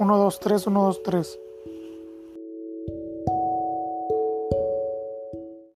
1, 2, 3, 1, 2, 3.